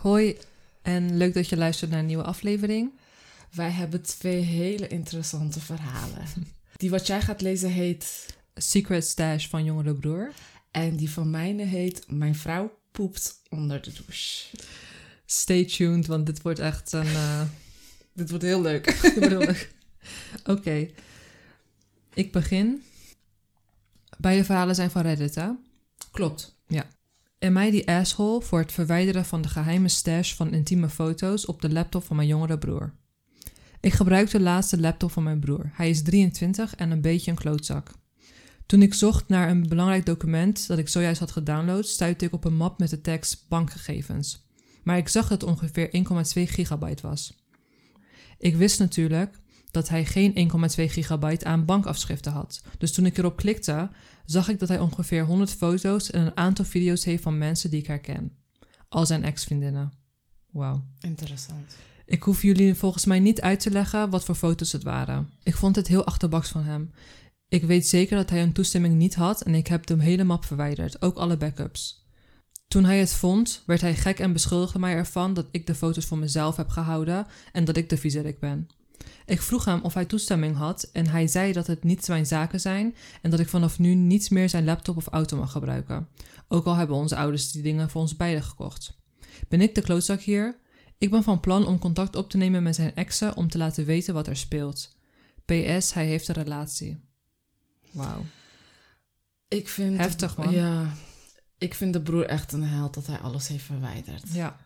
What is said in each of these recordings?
Hoi en leuk dat je luistert naar een nieuwe aflevering. Wij hebben twee hele interessante verhalen. Die wat jij gaat lezen heet... Secret Stash van Jongere Broer. En die van mijne heet Mijn vrouw poept onder de douche. Stay tuned, want dit wordt echt een... eh, Dit wordt heel leuk. dit wordt heel leuk. Oké, ik begin. Beide verhalen zijn van Reddit, hè? Klopt. En mij die asshole voor het verwijderen van de geheime stash van intieme foto's op de laptop van mijn jongere broer. Ik gebruik de laatste laptop van mijn broer. Hij is 23 en een beetje een klootzak. Toen ik zocht naar een belangrijk document dat ik zojuist had gedownload, stuitte ik op een map met de tekst bankgegevens. Maar ik zag dat het ongeveer 1,2 gigabyte was. Ik wist natuurlijk hij geen 1,2 gigabyte aan bankafschriften had. Dus toen ik erop klikte, zag ik dat hij ongeveer 100 foto's en een aantal video's heeft van mensen die ik herken. Al zijn ex-vriendinnen. Wauw. Interessant. Ik hoef jullie volgens mij niet uit te leggen wat voor foto's het waren. Ik vond het heel achterbaks van hem. Ik weet zeker dat hij een toestemming niet had en ik heb de hele map verwijderd, ook alle backups. Toen hij het vond, werd hij gek en beschuldigde mij ervan dat ik de foto's voor mezelf heb gehouden en dat ik de viezerik ben. Ik vroeg hem of hij toestemming had en hij zei dat het niet zijn zaken zijn en dat ik vanaf nu niet meer zijn laptop of auto mag gebruiken. Ook al hebben onze ouders die dingen voor ons beiden gekocht. Ben ik de klootzak hier? Ik ben van plan om contact op te nemen met zijn exen om te laten weten wat er speelt. PS, hij heeft een relatie. Wauw. Ik vind... Heftig, man. Ja. Ik vind de broer echt een held dat hij alles heeft verwijderd. Ja.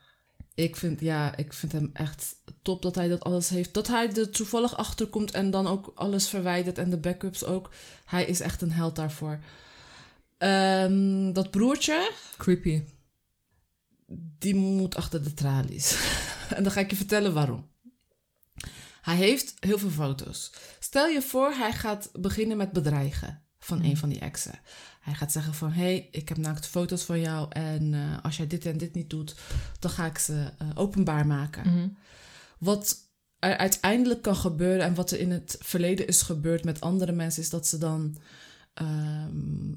Ik vind, ja, ik vind hem echt top dat hij dat alles heeft. Dat hij er toevallig achter komt en dan ook alles verwijdert en de backups ook. Hij is echt een held daarvoor. Ehm, dat broertje, Creepy. die moet achter de tralies. en dan ga ik je vertellen waarom. Hij heeft heel veel foto's. Stel je voor, hij gaat beginnen met bedreigen van Mhm. een van die exen. Hij gaat zeggen van, hé, hey, ik heb naakt foto's van jou en eh, als jij dit en dit niet doet, dan ga ik ze eh, openbaar maken. Mhm. Wat er uiteindelijk kan gebeuren en wat er in het verleden is gebeurd met andere mensen, is dat ze dan ehm,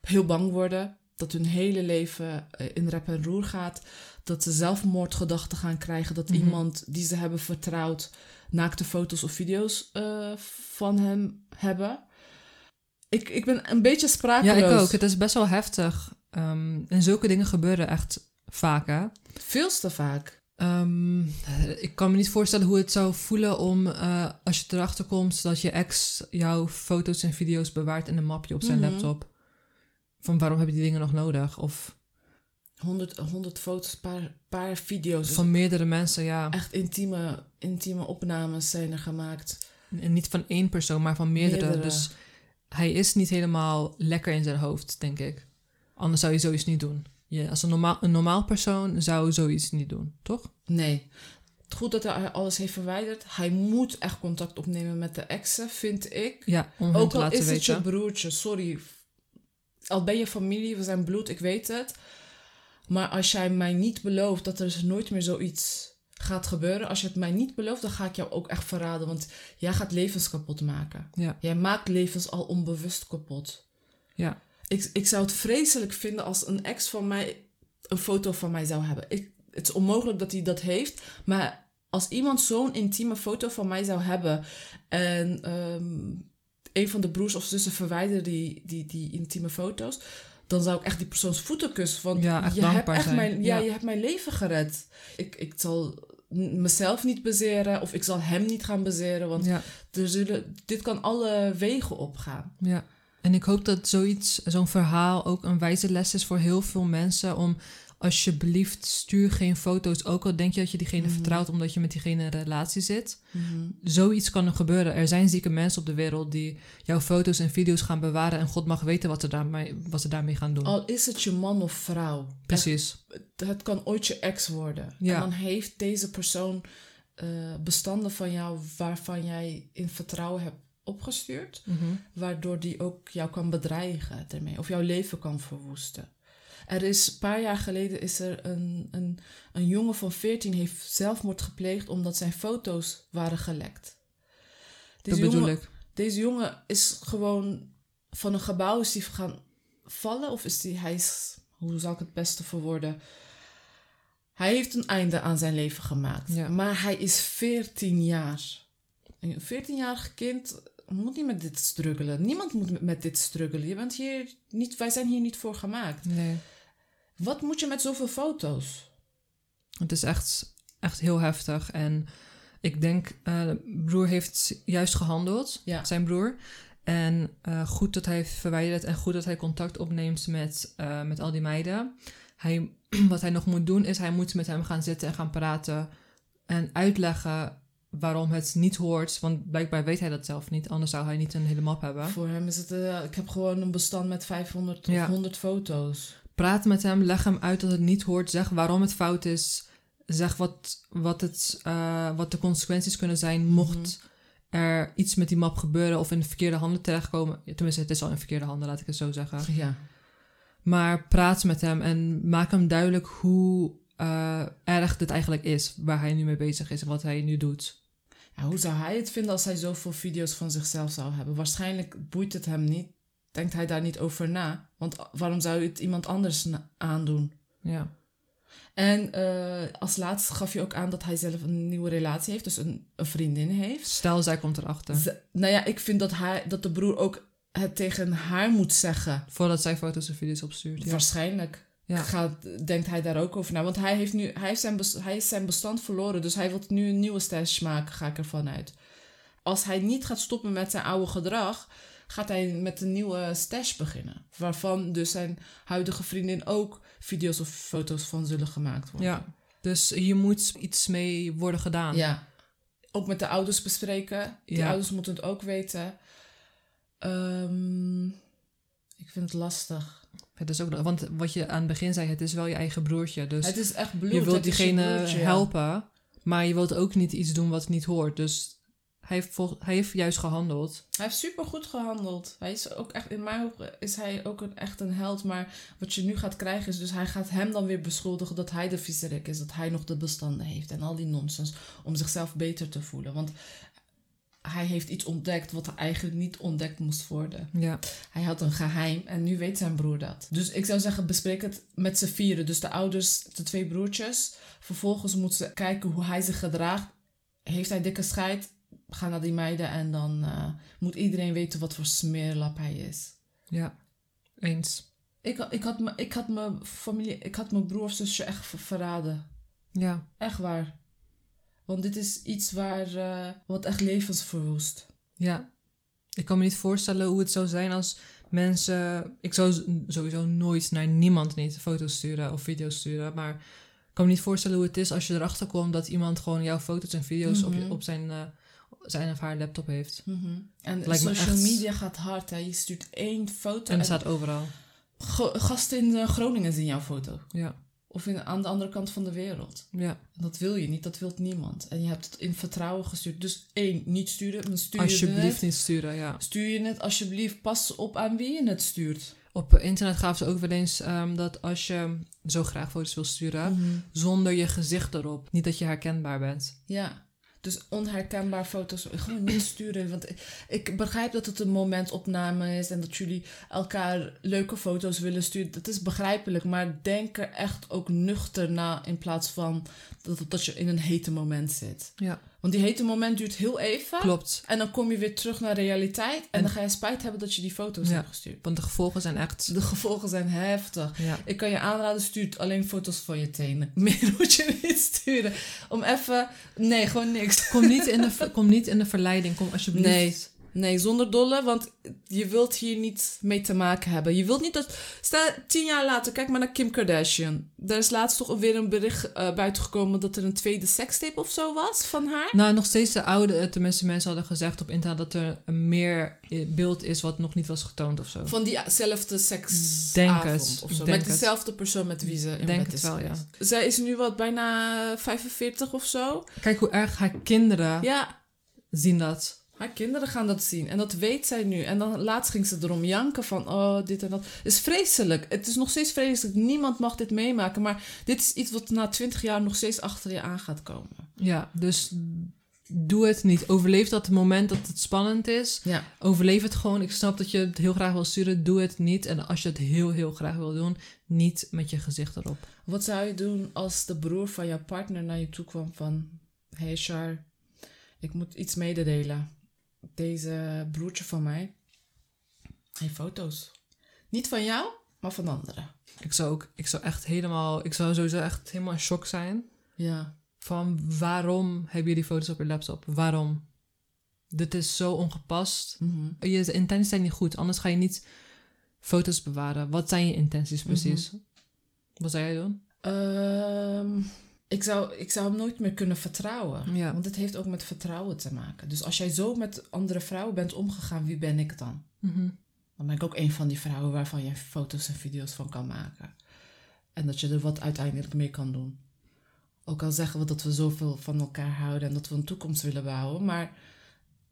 heel bang worden. Dat hun hele leven eh, in rep en roer gaat. Dat ze zelfmoordgedachten gaan krijgen. Dat Mhm. iemand die ze hebben vertrouwd naakte foto's of video's van hem hebben. Ik, ik ben een beetje Ja, sprakeloos. ik ook. Het is best wel heftig. Ehm, en zulke dingen gebeuren echt vaak, hè? Veel te vaak. Ehm, ik kan me niet voorstellen hoe het zou voelen om, eh, als je erachter komt, dat je ex jouw foto's en video's bewaart in een mapje op zijn Mhm. laptop. Van waarom heb je die dingen nog nodig? Of 100, 100 foto's, paar, paar video's. van meerdere mensen, ja. Echt intieme, intieme opnames zijn er gemaakt. En niet van één persoon, maar van meerdere. Meerdere. Dus hij is niet helemaal lekker in zijn hoofd, denk ik. Anders zou je zoiets niet doen. Je, als een normaal, een normaal persoon zou zoiets niet doen, toch? Nee. Het goed dat hij alles heeft verwijderd. Hij moet echt contact opnemen met de exen, vind ik. Ja, om Ook al laten is het je broertje, sorry. Al ben je familie, we zijn bloed, ik weet het. Maar als jij mij niet belooft dat er dus nooit meer zoiets gaat gebeuren. Als je het mij niet belooft, dan ga ik jou ook echt verraden. Want jij gaat levens kapot maken. Ja, Jij maakt levens al onbewust kapot. ja. Ik, ik zou het vreselijk vinden als een ex van mij een foto van mij zou hebben. Ik, het is onmogelijk dat hij dat heeft. Maar als iemand zo'n intieme foto van mij zou hebben. en ehm, een van de broers of zussen verwijderde die, die, die intieme foto's. dan zou ik echt die persoons voeten kussen. Want Ja, echt je, hebt dankbaar echt zijn. mijn, ja, Ja. je hebt mijn leven gered. Ik, ik zal mezelf niet bezeren. of ik zal hem niet gaan bezeren. Want ja. er zullen, dit kan alle wegen opgaan. Ja, en ik hoop dat zoiets, zo'n verhaal ook een wijze les is voor heel veel mensen. Om alsjeblieft, stuur geen foto's. Ook al denk je dat je diegene Mhm. vertrouwt omdat je met diegene in een relatie zit. Zoiets kan er gebeuren. Er zijn zieke mensen op de wereld die jouw foto's en video's gaan bewaren. En God mag weten wat ze daarmee, wat ze daarmee gaan doen. Al is het je man of vrouw. Precies. Het, het kan ooit je ex worden. Ja. En dan heeft deze persoon eh, bestanden van jou waarvan jij in vertrouwen hebt opgestuurd. Mhm. Waardoor die ook jou kan bedreigen ermee. Of jouw leven kan verwoesten. Er is een paar jaar geleden is er een, een, een jongen van 14 heeft zelfmoord gepleegd omdat zijn foto's waren gelekt. Dat Deze bedoel jongen, ik. deze jongen is gewoon van een gebouw is die gaan vallen of is die hij is hoe zal ik het beste verwoorden? Hij heeft een einde aan zijn leven gemaakt. Ja. Maar hij is 14 jaar. Een 14-jarig kind moet niet met dit struggelen. Niemand moet met- met dit struggelen. Je bent hier niet, wij zijn hier niet voor gemaakt. Nee. Wat moet je met zoveel foto's? Het is echt, echt heel heftig. En ik denk, eh broer heeft juist gehandeld, Ja. zijn broer. En eh, goed dat hij verwijderd en goed dat hij contact opneemt met, eh, met al die meiden. Hij, wat hij nog moet doen is, hij moet met hem gaan zitten en gaan praten. En uitleggen waarom het niet hoort. Want blijkbaar weet hij dat zelf niet, anders zou hij niet een hele map hebben. Voor hem is het... ik heb gewoon een bestand met 500 Ja. of 100 foto's. Praat met hem, leg hem uit dat het niet hoort. Zeg waarom het fout is. Zeg wat, wat, het, eh, wat de consequenties kunnen zijn mocht er iets met die map gebeuren of in de verkeerde handen terechtkomen. Tenminste, het is al in verkeerde handen, laat ik het zo zeggen. Ja. Maar praat met hem en maak hem duidelijk hoe eh, erg dit eigenlijk is. Waar hij nu mee bezig is en wat hij nu doet. Ja, hoe zou hij het vinden als hij zoveel video's van zichzelf zou hebben? Waarschijnlijk boeit het hem niet. Denkt hij daar niet over na? Want waarom zou je het iemand anders aandoen? Ja, En eh, als laatste gaf je ook aan dat hij zelf een nieuwe relatie heeft, dus een, een vriendin heeft. stel zij komt erachter. Nou ja, ik vind dat, hij, dat de broer ook het tegen haar moet zeggen. Voordat zij foto's en video's opstuurt. Ja. Waarschijnlijk Ja. gaat, denkt hij daar ook over na. Want hij heeft nu hij heeft zijn, hij is zijn bestand verloren, dus hij wil nu een nieuwe stash maken, ga ik ervan uit. Als hij niet gaat stoppen met zijn oude gedrag, gaat hij met een nieuwe stash beginnen. Waarvan dus zijn huidige vriendin ook video's of foto's van zullen gemaakt worden. ja, dus hier moet iets mee worden gedaan. Ja. Ook met de ouders bespreken. Die Ja. ouders moeten het ook weten. Ehm, ik vind het lastig. Het is ook, want wat je aan het begin zei, het is wel je eigen broertje. Dus het is echt bloed. je wilt je diegene ja. helpen, maar je wilt ook niet iets doen wat niet hoort. Dus hij heeft, vol- hij heeft juist gehandeld. Hij heeft super goed gehandeld. Hij is ook echt, in mijn ogen is hij ook een, echt een held. Maar wat je nu gaat krijgen is dus hij gaat hem dan weer beschuldigen dat hij de viezerik is. Dat hij nog de bestanden heeft en al die nonsens. Om zichzelf beter te voelen. Want hij heeft iets ontdekt wat eigenlijk niet ontdekt moest worden. Ja, Hij had een geheim en nu weet zijn broer dat. Dus ik zou zeggen, bespreek het met z'n vieren. Dus de ouders, de twee broertjes. Vervolgens moeten ze kijken hoe hij zich gedraagt. Heeft hij dikke scheid? Ga naar die meiden en dan eh, moet iedereen weten wat voor smeerlap hij is. ja, eens. Ik, ik, had, me, ik had mijn familie, ik had mijn broer of zusje echt ver- verraden. Ja, Echt waar. Want dit is iets waar, eh, wat echt levens verwoest. ja. Ik kan me niet voorstellen hoe het zou zijn als mensen... Ik zou sowieso nooit naar niemand niet foto's sturen of video's sturen, maar... Ik kan me niet voorstellen hoe het is als je erachter komt dat iemand gewoon jouw foto's en video's op, Mhm. op zijn, eh, zijn of haar laptop heeft. En Lijkt me social media gaat hard. Hè. Je stuurt één foto En het staat overal. Gasten in eh, Groningen zien jouw foto. Ja, Of in, aan de andere kant van de wereld. ja. En dat wil je niet, dat wil niemand. En je hebt het in vertrouwen gestuurd. Dus één, niet sturen. Maar stuur je Alsjeblieft het, niet sturen, ja. Stuur je het alsjeblieft, pas op aan wie je het stuurt. Op internet gaven ze ook wel eens ehm, dat als je zo graag foto's wil sturen, zonder je gezicht erop, niet dat je herkenbaar bent. Ja. Dus onherkenbaar foto's gewoon niet sturen. Want ik, begrijp dat het een momentopname is en dat jullie elkaar leuke foto's willen sturen. Dat is begrijpelijk, maar denk er echt ook nuchter na in plaats van dat, dat je in een hete moment zit. Ja, Want die hete moment duurt heel even. klopt. En dan kom je weer terug naar realiteit. En, En- dan ga je spijt hebben dat je die foto's Ja. hebt gestuurd. Want de gevolgen zijn echt. De gevolgen zijn heftig. Ja, Ik kan je aanraden, stuur alleen foto's van je tenen. Meer moet je niet sturen. Om even... Nee, gewoon niks. kom, niet in de, kom niet in de verleiding, kom alsjeblieft. Nee. Nee, zonder dolle, want je wilt hier niet mee te maken hebben. Je wilt niet dat... Sta tien jaar later, kijk maar naar Kim Kardashian. Er is laatst toch weer een bericht eh buitengekomen dat er een tweede sekstape of zo was van haar. Nou, nog steeds de oude, eh, tenminste mensen hadden gezegd op internet dat er een meer eh, beeld is wat nog niet was getoond of zo. Van diezelfde seksavond Denk het, of ik zo. denk Met dezelfde persoon met wie ze in denk het wel, ja. Zij is nu wat, bijna 45 of zo. Kijk hoe erg haar kinderen Ja, zien dat. Haar kinderen gaan dat zien. En dat weet zij nu. En dan laatst ging ze erom janken van, oh, dit en dat. Het is vreselijk. Het is nog steeds vreselijk. Niemand mag dit meemaken. Maar dit is iets wat na 20 jaar nog steeds achter je aan gaat komen. Ja, dus doe het niet. Overleef dat moment dat het spannend is. Ja. Overleef het gewoon. Ik snap dat je het heel graag wil sturen. Doe het niet. En als je het heel, heel graag wil doen, niet met je gezicht erop. Wat zou je doen als de broer van jouw partner naar je toe kwam van... Hey Char, ik moet iets mededelen. Deze broertje van mij heeft foto's. Niet van jou, maar van anderen. Ik zou ook, ik zou echt helemaal, ik zou sowieso echt helemaal in shock zijn. Ja. Van waarom heb je die foto's op je laptop? Waarom? Dit is zo ongepast. Mhm. Je intenties zijn niet goed, anders ga je niet foto's bewaren. Wat zijn je intenties precies? Wat zou jij doen? Ehm, ik, zou, ik zou hem nooit meer kunnen vertrouwen. Ja. Want het heeft ook met vertrouwen te maken. Dus als jij zo met andere vrouwen bent omgegaan, wie ben ik dan? Mhm. Dan ben ik ook een van die vrouwen waarvan je foto's en video's van kan maken. En dat je er wat uiteindelijk mee kan doen. Ook al zeggen we dat we zoveel van elkaar houden en dat we een toekomst willen bouwen. Maar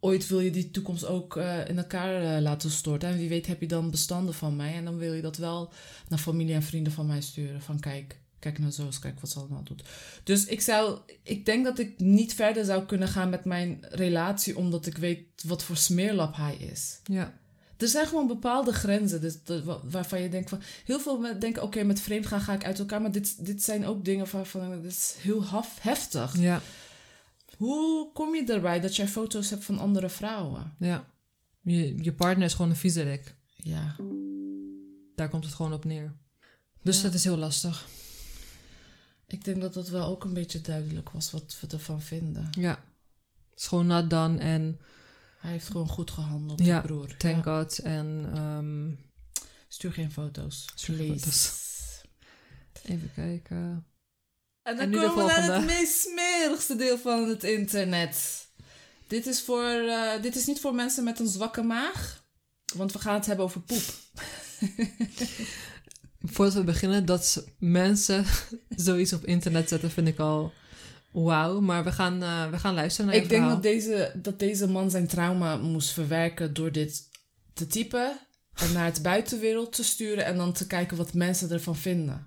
ooit wil je die toekomst ook eh, in elkaar eh, laten storten. En wie weet heb je dan bestanden van mij. En dan wil je dat wel naar familie en vrienden van mij sturen. Van kijk, kijk nou zo eens, kijk wat ze allemaal doet. Dus ik zou, ik denk dat ik niet verder zou kunnen gaan met mijn relatie. Omdat ik weet wat voor smeerlap hij is. Ja. Er zijn gewoon bepaalde grenzen dus waarvan je denkt van... Heel veel mensen denken, oké, met vreemd gaan ga ik uit elkaar. Maar dit, dit zijn ook dingen waarvan... Dit is heel haf, heftig. Ja. Hoe kom je erbij dat jij foto's hebt van andere vrouwen? Ja. Je, je partner is gewoon een viezerik. Ja. Daar komt het gewoon op neer. Dus Ja. dat is heel lastig. Ik denk dat dat wel ook een beetje duidelijk was wat we ervan vinden. Ja. Het is gewoon not done en Hij heeft gewoon goed gehandeld, Ja, die broer. thank Ja. God. En ehm, Stuur geen foto's. Stuur geen please. foto's. even kijken. En dan En komen we naar het volgende. meest smerigste deel van het internet. Dit is, voor, eh, dit is niet voor mensen met een zwakke maag. Want we gaan het hebben over poep. Voordat we beginnen, dat mensen zoiets op internet zetten, vind ik al wauw. Maar we gaan, eh, we gaan luisteren naar Ik denk verhaal. dat deze, dat deze man zijn trauma moest verwerken door dit te typen. En naar het buitenwereld te sturen. En dan te kijken wat mensen ervan vinden.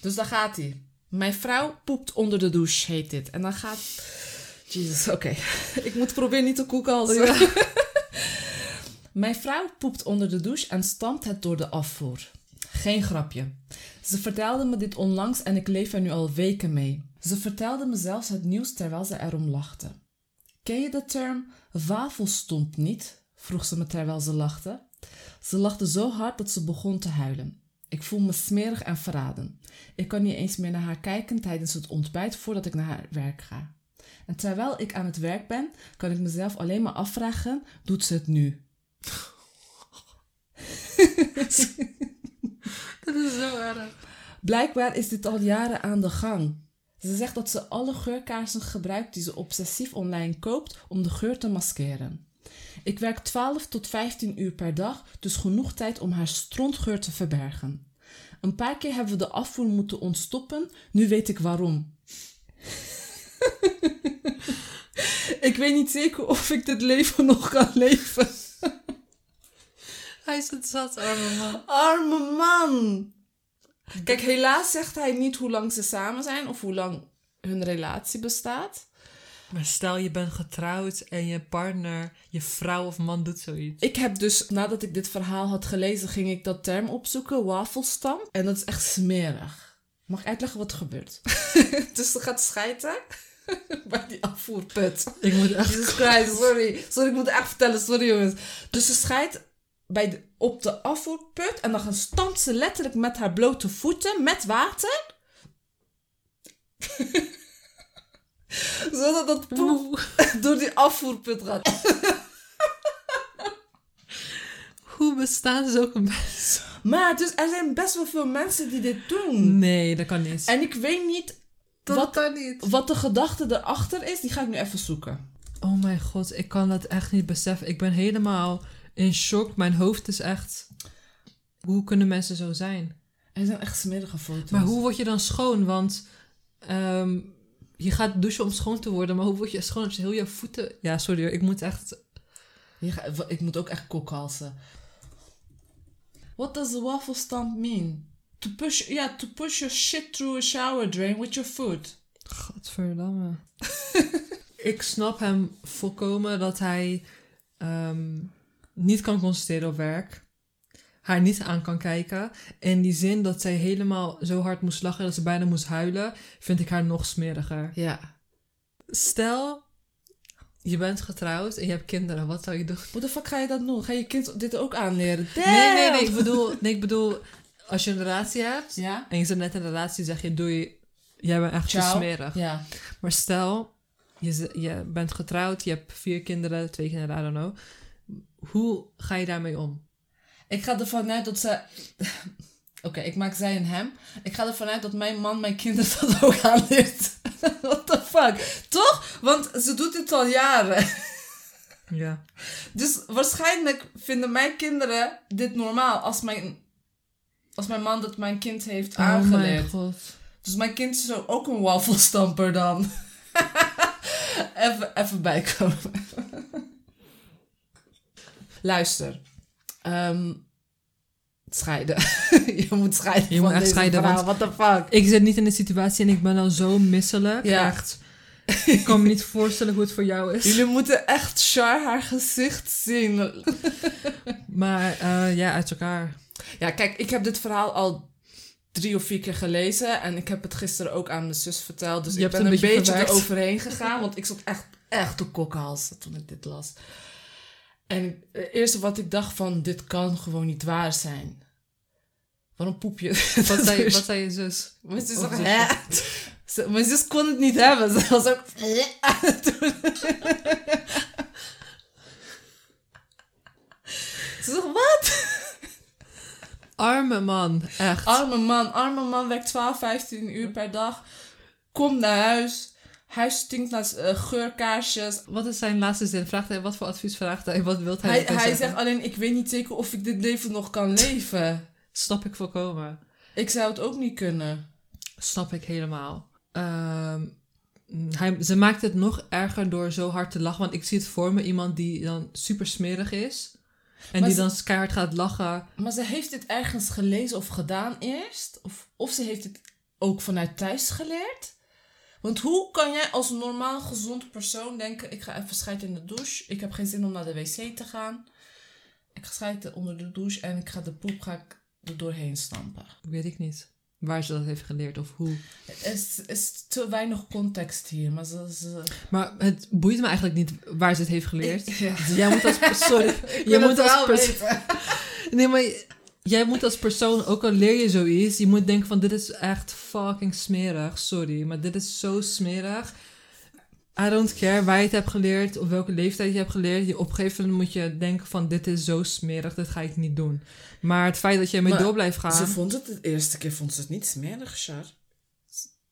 Dus daar gaat hij. Mijn vrouw poept onder de douche, heet dit. En dan gaat... Jezus, oké. Ik moet proberen niet te koekalsen. Mijn vrouw poept onder de douche en stampt het door de afvoer. Geen grapje. Ze vertelde me dit onlangs en ik leef er nu al weken mee. Ze vertelde me zelfs het nieuws terwijl ze erom lachte. Ken je de term wafelstomp niet? vroeg ze me terwijl ze lachte. Ze lachte zo hard dat ze begon te huilen. Ik voel me smerig en verraden. Ik kan niet eens meer naar haar kijken tijdens het ontbijt voordat ik naar haar werk ga. En terwijl ik aan het werk ben, kan ik mezelf alleen maar afvragen: doet ze het nu? Dat is zo erg. Blijkbaar is dit al jaren aan de gang. Ze zegt dat ze alle geurkaarsen gebruikt die ze obsessief online koopt om de geur te maskeren. Ik werk 12 tot 15 uur per dag, dus genoeg tijd om haar strontgeur te verbergen. Een paar keer hebben we de afvoer moeten ontstoppen, nu weet ik waarom. ik weet niet zeker of ik dit leven nog kan leven. Hij is het zat, arme man. Arme man. Kijk, helaas zegt hij niet hoe lang ze samen zijn of hoe lang hun relatie bestaat. Maar stel je bent getrouwd en je partner, je vrouw of man doet zoiets. Ik heb dus, nadat ik dit verhaal had gelezen, ging ik dat term opzoeken, wafelstam. En dat is echt smerig. Mag ik uitleggen wat er gebeurt? dus ze gaat schijten bij die afvoerput. Ik moet echt... Jesus Christ, sorry. Sorry, ik moet echt vertellen. Sorry, jongens. Dus ze scheidt bij de, op de afvoerput en dan stampt ze letterlijk met haar blote voeten met water. Zodat dat poep door die afvoerput gaat. Hoe bestaan zulke mensen? Maar dus er zijn best wel veel mensen die dit doen. Nee, dat kan niet. En ik weet niet dat wat, kan niet. wat de gedachte erachter is. Die ga ik nu even zoeken. Oh mijn god, ik kan dat echt niet beseffen. Ik ben helemaal in shock. Mijn hoofd is echt... Hoe kunnen mensen zo zijn? Er zijn echt smerige foto's. Maar hoe word je dan schoon? Want ehm, je gaat douchen om schoon te worden. Maar hoe word je schoon als je heel je voeten... Ja, sorry ik moet echt... Ik moet ook echt kokhalsen. What does the waffle stamp mean? To push, yeah, to push your shit through a shower drain with your foot. Godverdamme. ik snap hem volkomen dat hij ehm, niet kan concentreren op werk. haar niet aan kan kijken. En die zin dat zij helemaal zo hard moest lachen dat ze bijna moest huilen, vind ik haar nog smeriger. Ja. Stel, je bent getrouwd en je hebt kinderen, wat zou je doen? Hoe de fuck ga je dat doen? Ga je kind dit ook aanleren? Nee, nee, nee, ik bedoel, nee, ik bedoel, als je een relatie hebt Ja? en je zit net in een relatie, zeg je, doe je, jij bent echt Ciao. smerig. Ja. Maar stel, je, je bent getrouwd, je hebt vier kinderen, twee kinderen, I don't know. Hoe ga je daarmee om? Ik ga ervan uit dat ze... Oké, ik maak zij en hem. Ik ga ervan uit dat mijn man mijn kinderen dat ook aanleert. What the fuck? Toch? Want ze doet dit al jaren. Ja. Dus waarschijnlijk vinden mijn kinderen dit normaal als mijn, als mijn man dat mijn kind heeft Oh mijn aangeleerd. god. dus mijn kind is ook een wafelstamper dan. even, even bijkomen. Luister. Ehm, scheiden. je moet scheiden Je moet echt scheiden, vrouw. What the fuck? Ik zit niet in de situatie en ik ben al zo misselijk. Ja. Echt. Ik kan me niet voorstellen hoe het voor jou is. Jullie moeten echt Char haar gezicht zien. Maar eh, ja, uit elkaar. Ja, kijk, ik heb dit verhaal al drie of vier keer gelezen. En ik heb het gisteren ook aan mijn zus verteld. Dus Je ik ben een beetje beetje, eroverheen gegaan. Want ik zat echt, echt kokhalzen toen ik dit las. En het eerste wat ik dacht van, dit kan gewoon niet waar zijn. Waarom poep je? Wat zei, wat zei je zus? Mijn zus hè? Mijn kon het niet hebben. Ze was ook... Ze zegt, wat? Arme man, echt. Arme man, arme man werkt 12, 15 uur per dag. Komt naar huis. Huis stinkt naar eh, geurkaarsjes. Wat is zijn laatste zin? Vraagt hij, wat voor advies vraagt hij? Wat wil hij, Hij, ermee hij zeggen? zegt alleen, ik weet niet zeker of ik dit leven nog kan leven. Snap ik volkomen. Ik zou het ook niet kunnen. Snap ik helemaal. Ehm, hij, ze maakt het nog erger door zo hard te lachen. Want ik zie het voor me, iemand die dan super smerig is. En Maar die ze- dan keihard gaat lachen. Maar ze heeft dit ergens gelezen of gedaan eerst. Of, of ze heeft het ook vanuit thuis geleerd. Want hoe kan jij als normaal gezond persoon denken... ik ga even scheiden in de douche. Ik heb geen zin om naar de wc te gaan. Ik ga scheiden onder de douche en ik ga de poep ga ik er doorheen stampen. Weet ik niet. Waar ze dat heeft geleerd of hoe. Er is, is te weinig context hier. Maar ze... ze Maar het boeit me eigenlijk niet waar ze het heeft geleerd. Ja. Jij moet als persoon. Jij moet als persoon. Nee, maar jij moet als persoon, ook al leer je zoiets, je moet denken van dit is echt fucking smerig. Sorry, maar dit is zo smerig. I don't care waar je het hebt geleerd, of welke leeftijd je hebt geleerd. Je op een gegeven moment moet je denken van dit is zo smerig, dit ga ik niet doen. Maar het feit dat je ermee door blijft gaan, Ze vond het de eerste keer vond ze het niet smerig, Char.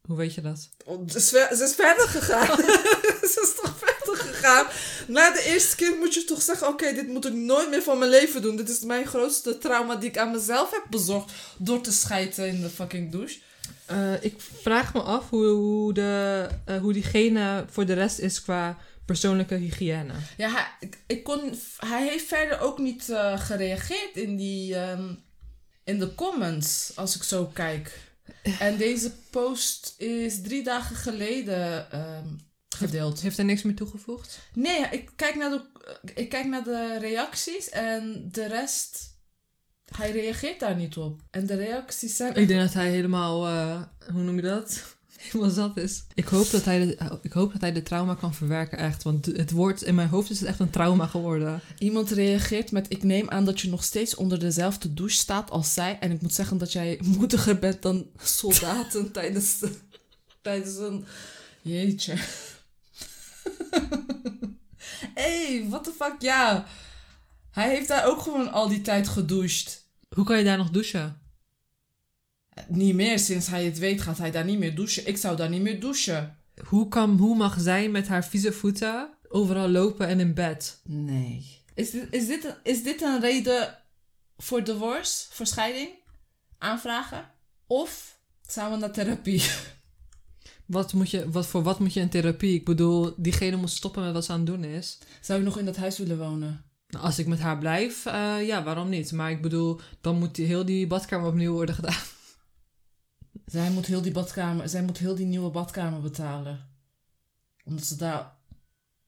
hoe weet je dat? Oh, Ze is, ze is verder gegaan. ze is toch verder gegaan. Na de eerste keer moet je toch zeggen: Oké, dit moet ik nooit meer van mijn leven doen. Dit is mijn grootste trauma die ik aan mezelf heb bezorgd. Door te schijten in de fucking douche. Eh, ik vraag me af hoe, hoe, de, eh, hoe diegene voor de rest is qua persoonlijke hygiëne. Ja, hij, ik, ik kon, hij heeft verder ook niet eh, gereageerd in, die, ehm, in de comments. Als ik zo kijk. En deze post is drie dagen geleden ehm, gedeeld. Heeft hij niks meer toegevoegd? Nee, ik kijk, naar de, ik kijk naar de reacties en de rest. Hij reageert daar niet op. En de reacties zijn. Ik denk dat hij helemaal, eh, hoe noem je dat? Helemaal zat is. Ik hoop, dat hij de, ik hoop dat hij de trauma kan verwerken, echt. Want het woord in mijn hoofd is het echt een trauma geworden. Iemand reageert met: Ik neem aan dat je nog steeds onder dezelfde douche staat als zij. En ik moet zeggen dat jij moediger bent dan soldaten tijdens, de, tijdens een. Jeetje. Hey, what the fuck, ja. Hij heeft daar ook gewoon al die tijd gedoucht. Hoe kan je daar nog douchen? Niet meer, sinds hij het weet, gaat hij daar niet meer douchen. Ik zou daar niet meer douchen. Hoe, kan, hoe mag zij met haar vieze voeten overal lopen en in bed? Nee. Is dit, is dit, een, is dit een reden voor divorce, voor scheiding? Aanvragen? Of samen naar therapie? Wat moet je, wat, voor wat moet je in therapie? Ik bedoel, diegene moet stoppen met wat ze aan het doen is. Zou je nog in dat huis willen wonen? Nou, Als ik met haar blijf, eh, ja, waarom niet? Maar ik bedoel, dan moet die, heel die badkamer opnieuw worden gedaan. Zij moet heel die badkamer, zij moet heel die nieuwe badkamer betalen. Omdat ze daar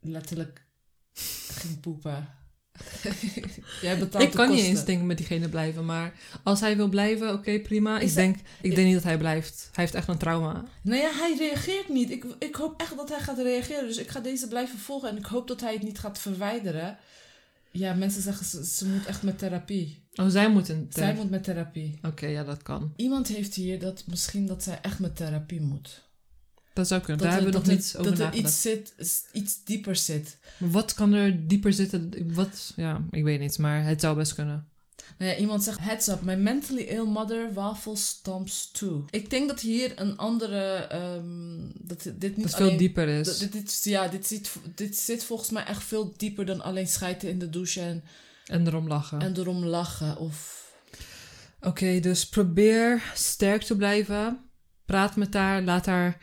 letterlijk ging poepen. Jij betaalt Ik de kan niet eens denken met diegene blijven, maar als hij wil blijven, oké, prima. Ik denk, ik ik- denk niet dat hij blijft. Hij heeft echt een trauma. Nee, ja, hij reageert niet. Ik, ik hoop echt dat hij gaat reageren. Dus ik ga deze blijven volgen. En ik hoop dat hij het niet gaat verwijderen. Ja, mensen zeggen ze, ze moet echt met therapie. Oh, zij moeten. Zij moet met therapie. Oké, ja, dat kan. Iemand heeft hier dat misschien dat zij echt met therapie moet. Dat zou kunnen. Dat Daar er- hebben we nog niet er- over Dat er nagedacht. iets zit, iets dieper zit. Maar Wat kan er dieper zitten? Wat, ja, ik weet niet, maar het zou best kunnen. Nou ja, iemand zegt, heads up, my mentally ill mother waffle stomps too. Ik denk dat hier een andere, ehm, dat dit niet Dat het veel alleen- dieper is. dat- dit, dit, ja, dit zit, dit zit volgens mij echt veel dieper dan alleen schijten in de douche en, En erom lachen. en erom lachen. Of, Oké, dus probeer sterk te blijven. Praat met haar. Laat haar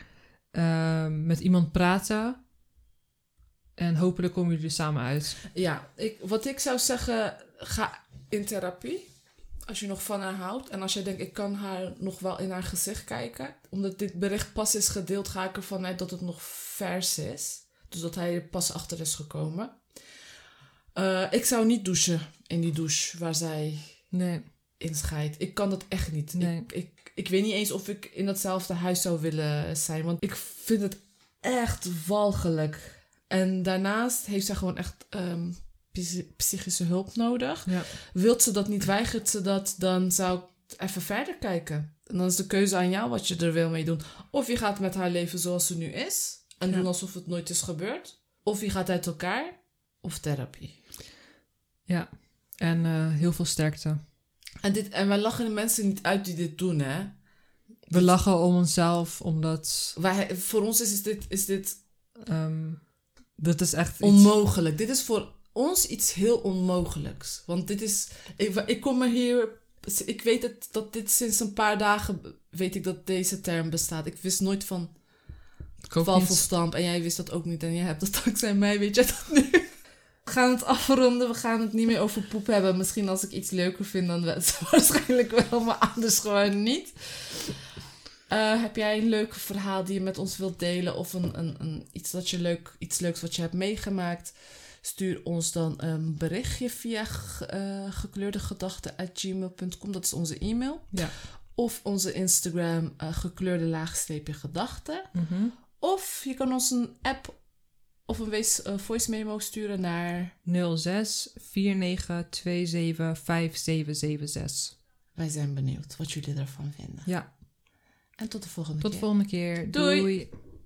ehm, met iemand praten. En hopelijk komen jullie er samen uit. ja, ik, wat ik zou zeggen, ga in therapie. Als je nog van haar houdt. En als je denkt, ik kan haar nog wel in haar gezicht kijken. Omdat dit bericht pas is gedeeld, ga ik ervan uit dat het nog vers is. Dus dat hij er pas achter is gekomen. Eh, ik zou niet douchen in die douche waar zij Nee. in scheidt. Ik kan dat echt niet. Nee. Ik, ik, ik weet niet eens of ik in datzelfde huis zou willen zijn. Want ik vind het echt walgelijk. En daarnaast heeft zij gewoon echt ehm, psy- psychische hulp nodig. Ja. Wilt ze dat niet, weigert ze dat, dan zou ik even verder kijken. En dan is de keuze aan jou wat je er wil mee doen. Of je gaat met haar leven zoals ze nu is. En Ja. doen alsof het nooit is gebeurd. Of je gaat uit elkaar. Of therapie. Ja. En eh, heel veel sterkte. En, dit, en wij lachen de mensen niet uit die dit doen, hè. We lachen om onszelf, omdat... Wij, voor ons is dit, is dit dat is echt iets... onmogelijk. Dit is voor ons iets heel onmogelijks. Want dit is... Ik, ik kom er hier... Ik weet het, dat dit sinds een paar dagen... Weet ik dat deze term bestaat. Ik wist nooit van wafelstamp. En jij wist dat ook niet. En jij hebt dat dankzij mij. Weet je dat nu? We gaan het afronden. We gaan het niet meer over poep hebben. Misschien als ik iets leuker vind, dan waarschijnlijk wel. Maar anders gewoon niet. Eh, heb jij een leuk verhaal die je met ons wilt delen? Of een, een, een, iets, dat je leuk, iets leuks wat je hebt meegemaakt? Stuur ons dan een berichtje via uh, gekleurdegedachten.gmail.com. Dat is onze e-mail. Ja. Of onze Instagram uh, gekleurde laagstreepje gedachten. Mhm. Of je kan ons een app of een wees, uh, voice memo sturen naar 06 49 27 5776. Wij zijn benieuwd wat jullie ervan vinden. Ja, En tot de volgende tot de keer. volgende keer. Doei. Doei.